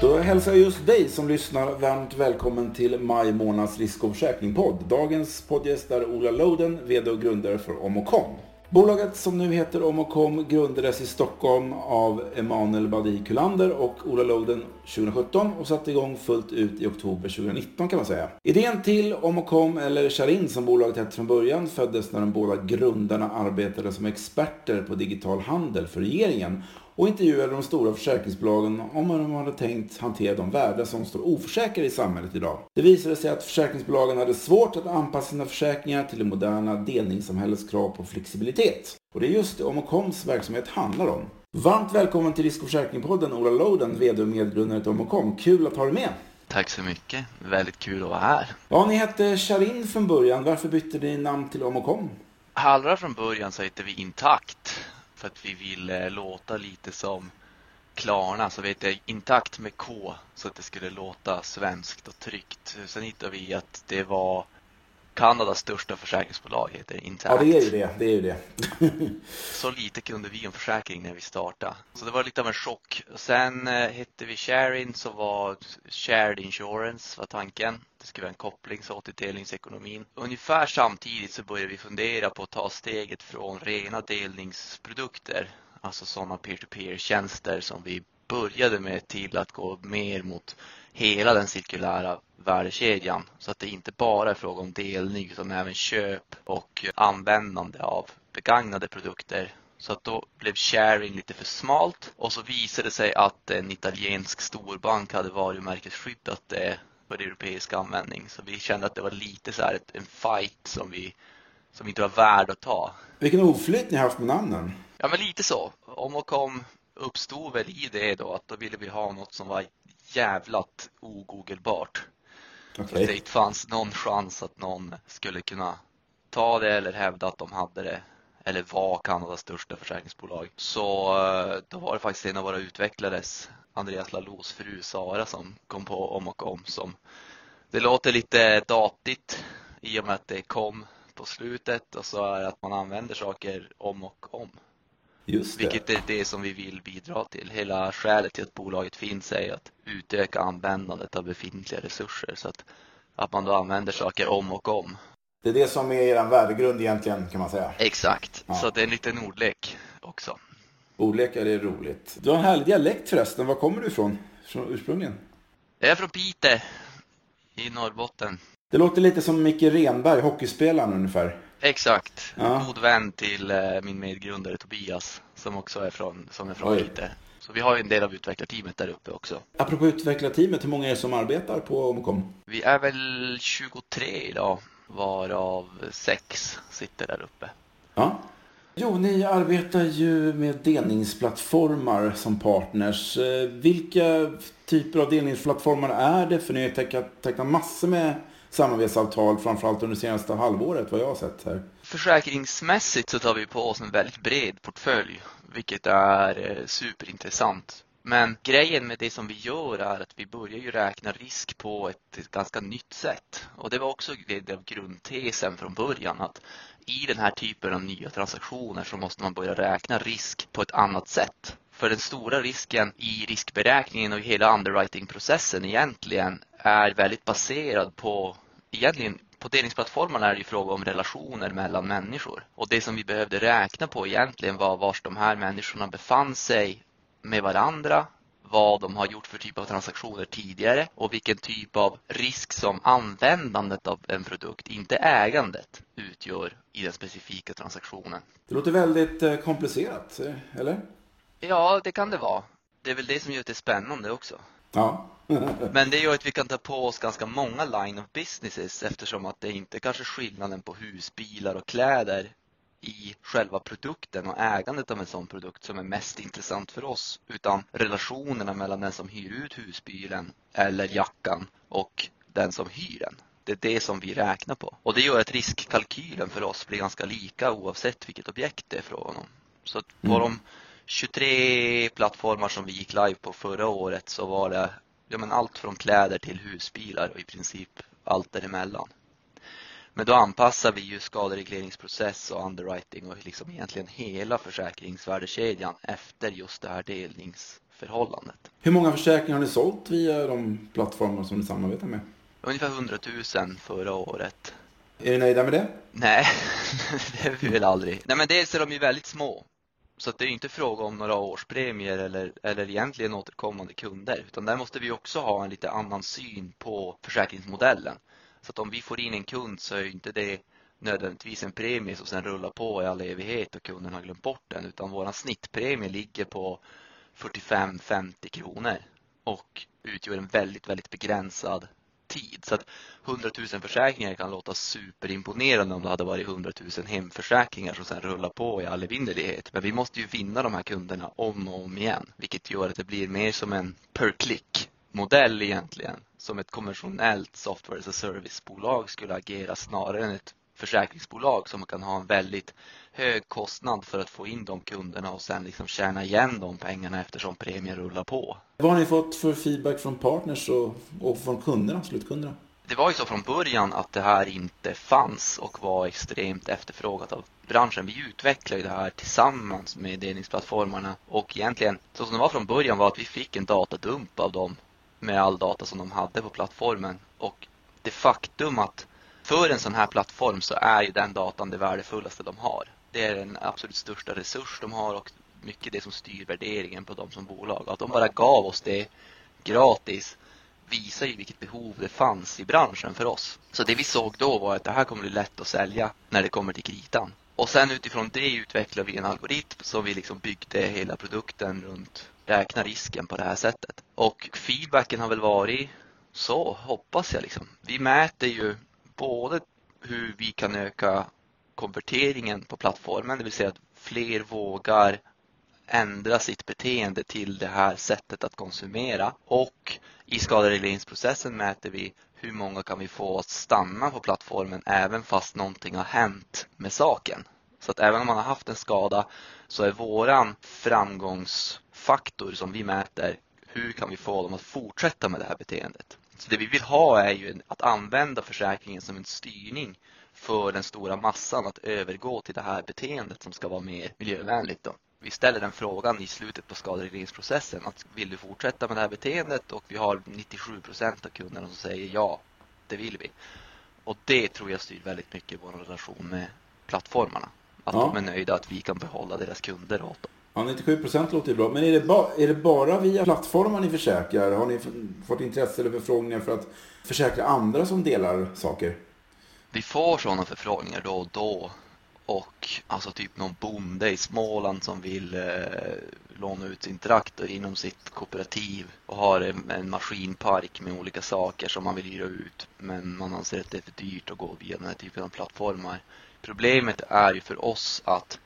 Då hälsar jag just dig som lyssnar varmt välkommen till maj månads risk och försäkring-podd. Dagens poddgäst är Ola Loden, VD och grundare för Omocom. Bolaget som nu heter Omocom grundades i Stockholm av Emanuel Badi Kullander och Ola Loden 2017 och satte igång fullt ut i oktober 2019 kan man säga. Idén till Omocom, eller Charin som bolaget hette från början, föddes när de båda grundarna arbetade som experter på digital handel för regeringen och intervjuade de stora försäkringsbolagen om hur de hade tänkt hantera de värden som står oförsäkrade i samhället idag. Det visade sig att försäkringsbolagen hade svårt att anpassa sina försäkringar till det moderna delningssamhällets krav på flexibilitet. Och det är just det Omocoms verksamhet handlar om. Varmt välkommen till Risk och försäkringspodden Ola Loden, VD och medgrundare till Omocom. Kul att ha dig med! Tack så mycket. Väldigt kul att vara här. Ja, ni hette Charin från början. Varför bytte ni namn till Omocom? Allra från början så hette vi Intakt för att vi ville låta lite som Klarna, så vet jag intakt med K så att det skulle låta svenskt och tryggt. Sen hittade vi att det var Kanadas största försäkringsbolag heter Intact. Ja, det är ju det. det, är ju det. så lite kunde vi om försäkring när vi startade. Så det var lite av en chock. Sen eh, hette vi Sharing så var Shared Insurance var tanken. Det skulle vara en koppling så till delningsekonomin. Ungefär samtidigt så började vi fundera på att ta steget från rena delningsprodukter, alltså sådana peer-to-peer tjänster som vi började med till att gå mer mot hela den cirkulära värdekedjan så att det inte bara är fråga om delning utan även köp och användande av begagnade produkter. Så att då blev sharing lite för smalt och så visade det sig att en italiensk storbank hade varumärkesskyddat det för europeisk användning. Så vi kände att det var lite så här en fight som vi som inte var värd att ta. Vilken oflyt ni haft med namnen. Ja, men lite så. Om och kom uppstod väl i det då att då ville vi ha något som var jävlat ogoogelbart. Okay. Så det inte fanns någon chans att någon skulle kunna ta det eller hävda att de hade det eller var Kanadas största försäkringsbolag. Så eh, då var det faktiskt en av våra utvecklares, Andreas Lalos fru Sara, som kom på om och om som det låter lite datigt i och med att det kom på slutet och så är det att man använder saker om och om. Just det. Vilket är det som vi vill bidra till. Hela skälet till att bolaget finns är att utöka användandet av befintliga resurser så att, att man då använder saker om och om. Det är det som är er värdegrund egentligen kan man säga. Exakt, ja. så det är en liten ordlek också. Ordlekar är roligt. Du har en härlig dialekt förresten. Var kommer du ifrån från ursprungligen? Jag är från Piteå i Norrbotten. Det låter lite som Micke Renberg, hockeyspelaren ungefär. Exakt, ja. god vän till eh, min medgrundare Tobias som också är från, som är från Piteå. Så vi har en del av utvecklarteamet där uppe också. Apropå utvecklarteamet, hur många är det som arbetar på Omcom? Vi är väl 23 idag, varav sex sitter där uppe. Ja. Jo, ni arbetar ju med delningsplattformar som partners. Eh, vilka typer av delningsplattformar är det? För ni har tecknat massor med samarbetsavtal, framförallt under senaste halvåret, vad jag har sett här. Försäkringsmässigt så tar vi på oss en väldigt bred portfölj, vilket är eh, superintressant. Men grejen med det som vi gör är att vi börjar ju räkna risk på ett ganska nytt sätt. Och det var också det av grundtesen från början att i den här typen av nya transaktioner så måste man börja räkna risk på ett annat sätt. För den stora risken i riskberäkningen och hela underwritingprocessen egentligen är väldigt baserad på egentligen på delningsplattformarna är det ju fråga om relationer mellan människor. Och det som vi behövde räkna på egentligen var var de här människorna befann sig med varandra, vad de har gjort för typ av transaktioner tidigare och vilken typ av risk som användandet av en produkt, inte ägandet, utgör i den specifika transaktionen. Det låter väldigt eh, komplicerat, eh, eller? Ja, det kan det vara. Det är väl det som gör det spännande också. Ja. Men det gör att vi kan ta på oss ganska många line of businesses eftersom att det inte kanske är skillnaden på husbilar och kläder i själva produkten och ägandet av en sån produkt som är mest intressant för oss utan relationerna mellan den som hyr ut husbilen eller jackan och den som hyr den. Det är det som vi räknar på. Och det gör att riskkalkylen för oss blir ganska lika oavsett vilket objekt det är frågan om. Så på mm. de 23 plattformar som vi gick live på förra året så var det ja, men allt från kläder till husbilar och i princip allt däremellan. Men då anpassar vi ju skaderegleringsprocess och underwriting och liksom egentligen hela försäkringsvärdekedjan efter just det här delnings förhållandet. Hur många försäkringar har ni sålt via de plattformar som ni samarbetar med? Ungefär 100 000 förra året. Är ni nöjda med det? Nej, det är vi väl aldrig. Nej men dels är de ju väldigt små. Så att det är inte fråga om några årspremier eller, eller egentligen återkommande kunder. Utan där måste vi också ha en lite annan syn på försäkringsmodellen. Så att om vi får in en kund så är inte det nödvändigtvis en premie som sen rullar på i all evighet och kunden har glömt bort den. Utan våran snittpremie ligger på 45-50 kronor och utgör en väldigt, väldigt begränsad tid. Så att 100 000 försäkringar kan låta superimponerande om det hade varit 100 000 hemförsäkringar som sedan rullar på i all evinnerlighet. Men vi måste ju vinna de här kunderna om och om igen, vilket gör att det blir mer som en per click modell egentligen, som ett konventionellt software as a service-bolag skulle agera snarare än ett försäkringsbolag som kan ha en väldigt hög kostnad för att få in de kunderna och sen liksom tjäna igen de pengarna eftersom premien rullar på. Vad har ni fått för feedback från partners och, och från kunderna, slutkunderna? Det var ju så från början att det här inte fanns och var extremt efterfrågat av branschen. Vi utvecklade det här tillsammans med delningsplattformarna och egentligen så som det var från början var att vi fick en datadump av dem med all data som de hade på plattformen och det faktum att för en sån här plattform så är ju den datan det värdefullaste de har. Det är den absolut största resurs de har och mycket det som styr värderingen på dem som bolag. Att de bara gav oss det gratis visar ju vilket behov det fanns i branschen för oss. Så det vi såg då var att det här kommer bli lätt att sälja när det kommer till kritan. Och sen utifrån det utvecklade vi en algoritm som vi liksom byggde hela produkten runt räkna risken på det här sättet. Och feedbacken har väl varit så, hoppas jag liksom. Vi mäter ju både hur vi kan öka konverteringen på plattformen, det vill säga att fler vågar ändra sitt beteende till det här sättet att konsumera. Och i skaderegleringsprocessen mäter vi hur många kan vi få att stanna på plattformen även fast någonting har hänt med saken. Så att även om man har haft en skada så är våran framgångsfaktor som vi mäter hur kan vi få dem att fortsätta med det här beteendet. Så det vi vill ha är ju att använda försäkringen som en styrning för den stora massan att övergå till det här beteendet som ska vara mer miljövänligt. Då. Vi ställer den frågan i slutet på skaderegleringsprocessen att vill du fortsätta med det här beteendet och vi har 97 procent av kunderna som säger ja, det vill vi. Och det tror jag styr väldigt mycket vår relation med plattformarna. Att ja. de är nöjda att vi kan behålla deras kunder åt dem. Ja, 97 procent låter ju bra. Men är det, ba, är det bara via plattformar ni försäkrar? Har ni fått intresse eller förfrågningar för att försäkra andra som delar saker? Vi får sådana förfrågningar då och då. Och alltså typ någon bonde i Småland som vill eh, låna ut sin traktor inom sitt kooperativ och har en, en maskinpark med olika saker som man vill hyra ut. Men man anser att det är för dyrt att gå via den här typen av plattformar. Problemet är ju för oss att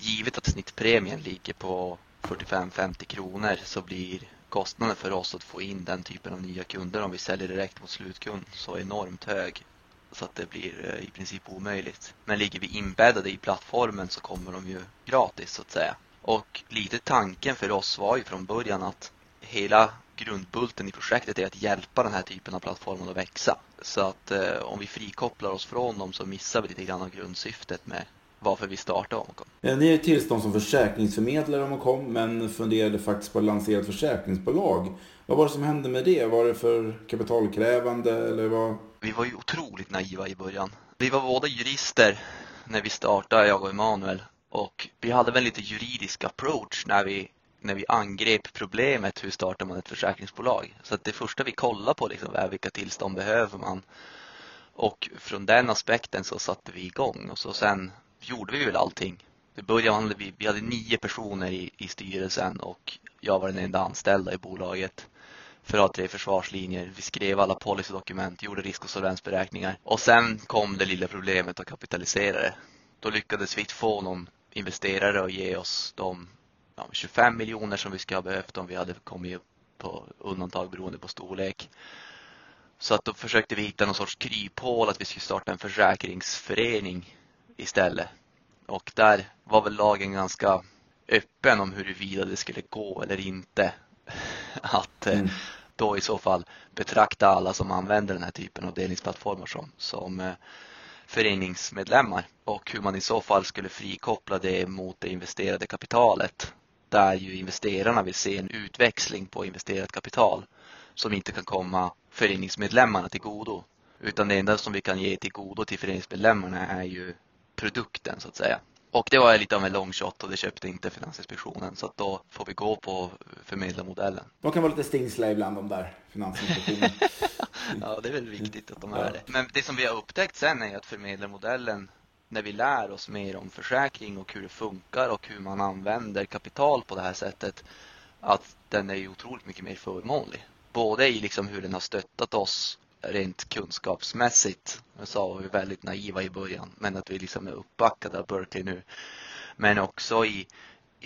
givet att snittpremien ligger på 45-50 kronor så blir kostnaden för oss att få in den typen av nya kunder om vi säljer direkt mot slutkund så enormt hög så att det blir eh, i princip omöjligt. Men ligger vi inbäddade i plattformen så kommer de ju gratis så att säga. Och lite tanken för oss var ju från början att hela grundbulten i projektet är att hjälpa den här typen av plattformar att växa. Så att eh, om vi frikopplar oss från dem så missar vi lite grann av grundsyftet med varför vi startade Omcom. Ni är tillstånd som försäkringsförmedlare Omcom men funderade faktiskt på att lansera ett försäkringsbolag. Vad var det som hände med det? Var det för kapitalkrävande eller vad? Vi var ju otroligt naiva i början. Vi var båda jurister när vi startade, jag och Emanuel. Och vi hade väl lite juridisk approach när vi, när vi angrep problemet hur startar man ett försäkringsbolag. Så att det första vi kollade på liksom är vilka tillstånd behöver man. Och från den aspekten så satte vi igång och så sen gjorde vi väl allting. I början hade vi, vi hade nio personer i, i styrelsen och jag var den enda anställda i bolaget för att ha tre försvarslinjer. Vi skrev alla policydokument, gjorde risk och solvensberäkningar. Och sen kom det lilla problemet att kapitalisera det. Då lyckades vi få någon investerare att ge oss de ja, 25 miljoner som vi skulle ha behövt om vi hade kommit på undantag beroende på storlek. Så att då försökte vi hitta någon sorts kryphål att vi skulle starta en försäkringsförening istället. Och där var väl lagen ganska öppen om huruvida det skulle gå eller inte. Att eh, mm. då i så fall betrakta alla som använder den här typen av delningsplattformar som, som eh, föreningsmedlemmar och hur man i så fall skulle frikoppla det mot det investerade kapitalet där ju investerarna vill se en utväxling på investerat kapital som inte kan komma föreningsmedlemmarna till godo. Utan det enda som vi kan ge till godo till föreningsmedlemmarna är ju produkten så att säga. Och det var lite av en long shot och det köpte inte Finansinspektionen så då får vi gå på förmedlarmodellen. De kan vara lite stingsliga ibland de där Finansinspektionen. ja, det är väl viktigt att de är det. Men det som vi har upptäckt sen är att förmedlarmodellen när vi lär oss mer om försäkring och hur det funkar och hur man använder kapital på det här sättet att den är otroligt mycket mer förmånlig. Både i liksom hur den har stöttat oss rent kunskapsmässigt. Jag sa att vi väldigt naiva i början, men att vi liksom är uppbackade av Berkeley nu. Men också i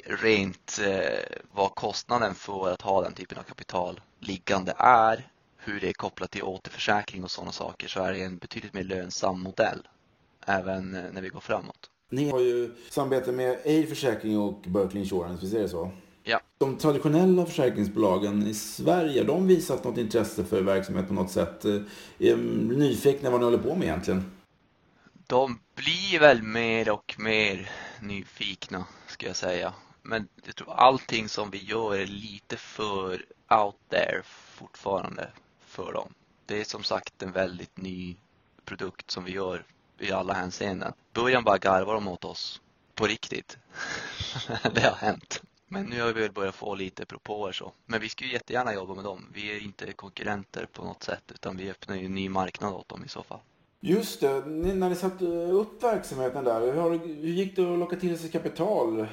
rent eh, vad kostnaden för att ha den typen av kapital liggande är, hur det är kopplat till återförsäkring och sådana saker, så är det en betydligt mer lönsam modell även eh, när vi går framåt. Ni har ju samarbete med A Försäkring och Berkeley Insurance, visst är det så? Ja. De traditionella försäkringsbolagen i Sverige, de visat något intresse för verksamhet på något sätt? Eh, är nyfikna vad ni håller på med egentligen? De blir väl mer och mer nyfikna, ska jag säga. Men jag tror allting som vi gör är lite för out there fortfarande för dem. Det är som sagt en väldigt ny produkt som vi gör i alla hänseenden. Början bara garvar de åt oss. På riktigt. det har hänt. Men nu har vi väl börjat få lite propåer så. Men vi ska ju jättegärna jobba med dem. Vi är inte konkurrenter på något sätt utan vi öppnar ju en ny marknad åt dem i så fall. Just det, ni, när ni satte upp verksamheten där, hur, hur gick det att locka till sig kapital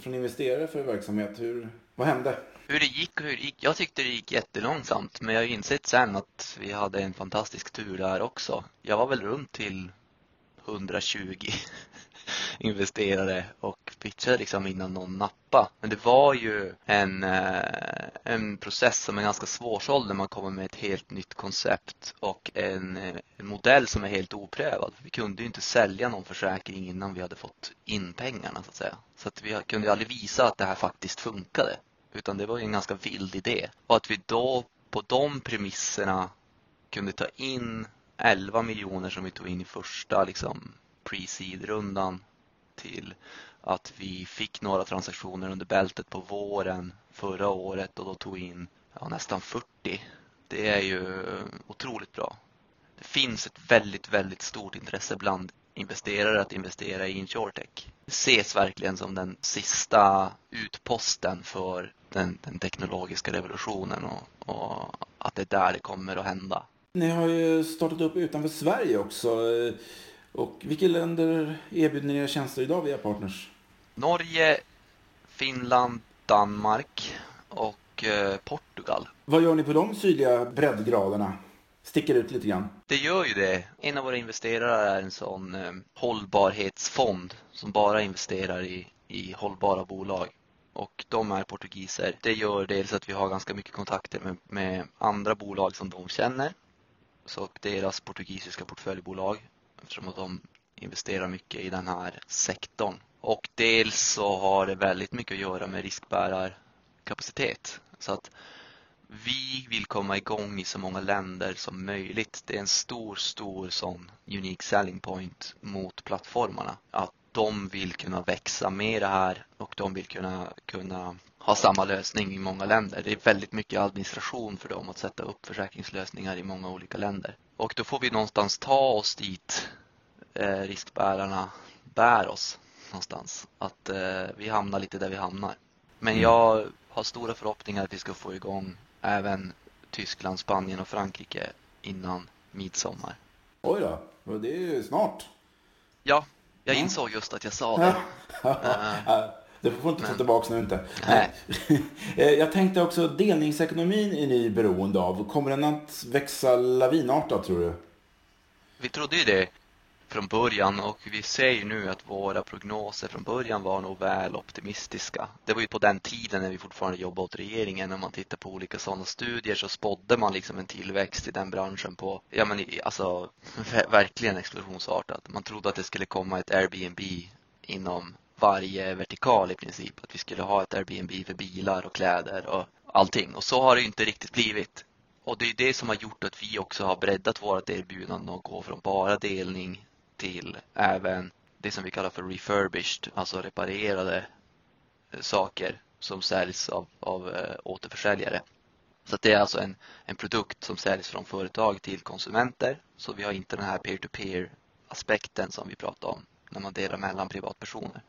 från investerare för verksamhet? Hur, vad hände? Hur det gick och hur det gick? Jag tyckte det gick jättelångsamt men jag har insett sen att vi hade en fantastisk tur där också. Jag var väl runt till 120 investerare och pitchade liksom innan någon nappa. Men det var ju en, eh, en process som är ganska svårsåld när man kommer med ett helt nytt koncept och en, en modell som är helt oprövad. Vi kunde ju inte sälja någon försäkring innan vi hade fått in pengarna så att säga. Så att vi kunde ju aldrig visa att det här faktiskt funkade. Utan det var ju en ganska vild idé. Och att vi då på de premisserna kunde ta in 11 miljoner som vi tog in i första liksom, pre-seed-rundan till att vi fick några transaktioner under bältet på våren förra året och då tog in ja, nästan 40. Det är ju otroligt bra. Det finns ett väldigt, väldigt stort intresse bland investerare att investera i Insuretech. Det ses verkligen som den sista utposten för den, den teknologiska revolutionen och, och, att det är där det kommer att hända. Ni har ju startat upp utanför Sverige också. Och vilka länder erbjuder ni era tjänster idag via partners? Norge, Finland, Danmark och eh, Portugal. Vad gör ni på de sydliga breddgraderna? Sticker ut lite grann. Det gör ju det. En av våra investerare är en sån eh, hållbarhetsfond som bara investerar i, i hållbara bolag. Och de är portugiser. Det gör dels att vi har ganska mycket kontakter med, med andra bolag som de känner. Så deras portugisiska portföljbolag eftersom att de investerar mycket i den här sektorn. Och dels så har det väldigt mycket att göra med riskbärarkapacitet. Så att vi vill komma igång i så många länder som möjligt. Det är en stor, stor sån unique selling point mot plattformarna. Att de vill kunna växa mer här och de vill kunna, kunna ha samma lösning i många länder. Det är väldigt mycket administration för dem att sätta upp försäkringslösningar i många olika länder. Och då får vi någonstans ta oss dit eh, riskbärarna bär oss någonstans. Att eh, vi hamnar lite där vi hamnar. Men mm. jag har stora förhoppningar att vi ska få igång även Tyskland, Spanien och Frankrike innan midsommar. Oj då, det är ju snart. Ja, jag insåg just att jag sa det. Det får inte ta tillbaka nu inte. Nej. Eh, jag tänkte också, delningsekonomin är ni beroende av. Kommer den att växa lavinartat tror du? Vi trodde ju det från början och vi ser ju nu att våra prognoser från början var nog väl optimistiska. Det var ju på den tiden när vi fortfarande jobbade åt regeringen. När man tittar på olika sådana studier så spådde man liksom en tillväxt i den branschen på, ja men alltså verkligen explosionsartat. Man trodde att det skulle komma ett Airbnb inom varje vertikal i princip. Att vi skulle ha ett Airbnb för bilar och kläder och allting. Och så har det inte riktigt blivit. Och det är det som har gjort att vi också har breddat vårt erbjudande och går från bara delning till även det som vi kallar för refurbished, alltså reparerade eh, saker som säljs av, av eh, återförsäljare. Så det är alltså en, en produkt som säljs från företag till konsumenter. Så vi har inte den här peer-to-peer aspekten som vi pratade om när man delar mellan privatpersoner.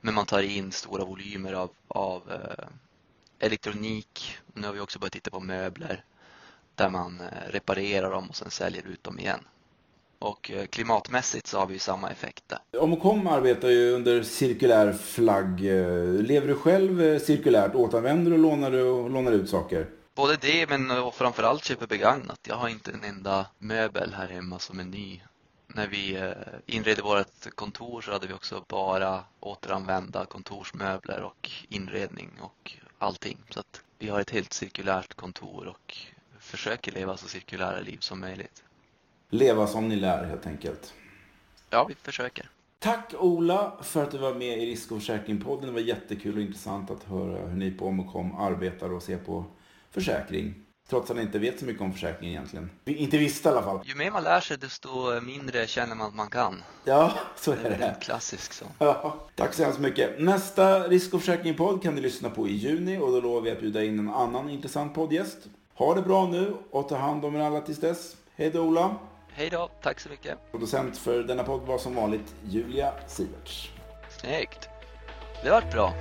Men man tar in stora volymer av, av eh, elektronik. Nu har vi också börjat titta på möbler där man eh, reparerar dem och sen säljer ut dem igen. Och eh, klimatmässigt så har vi samma effekt där. Omcom arbetar ju under cirkulär flagg. Lever du själv cirkulärt? Återanvänder du, lånar du och lånar ut saker? Både det men framförallt köper begagnat. Jag har inte en enda möbel här hemma som är ny. När vi eh, inredde vårt kontor så hade vi också bara återanvända kontorsmöbler och inredning och allting. Så att vi har ett helt cirkulärt kontor och försöker leva så cirkulära liv som möjligt. Leva som ni lär helt enkelt. Ja, vi försöker. Tack Ola för att du var med i Risk och försäkringpodden. Det var jättekul och intressant att höra hur ni på Omocom arbetar och ser på försäkring. Trots att han inte vet så mycket om försäkring egentligen. Inte visste i alla fall. Ju mer man lär sig desto mindre känner man att man kan. Ja, så är det. Det är klassiskt så. Ja, tack så hemskt mycket. Nästa Risk och försäkring-podd kan du lyssna på i juni och då lovar vi att bjuda in en annan intressant poddgäst. Ha det bra nu och ta hand om er alla tills dess. Hej då Ola. Hej då, tack så mycket. Producent för denna podd var som vanligt Julia Siverts. Snyggt. Det vart bra.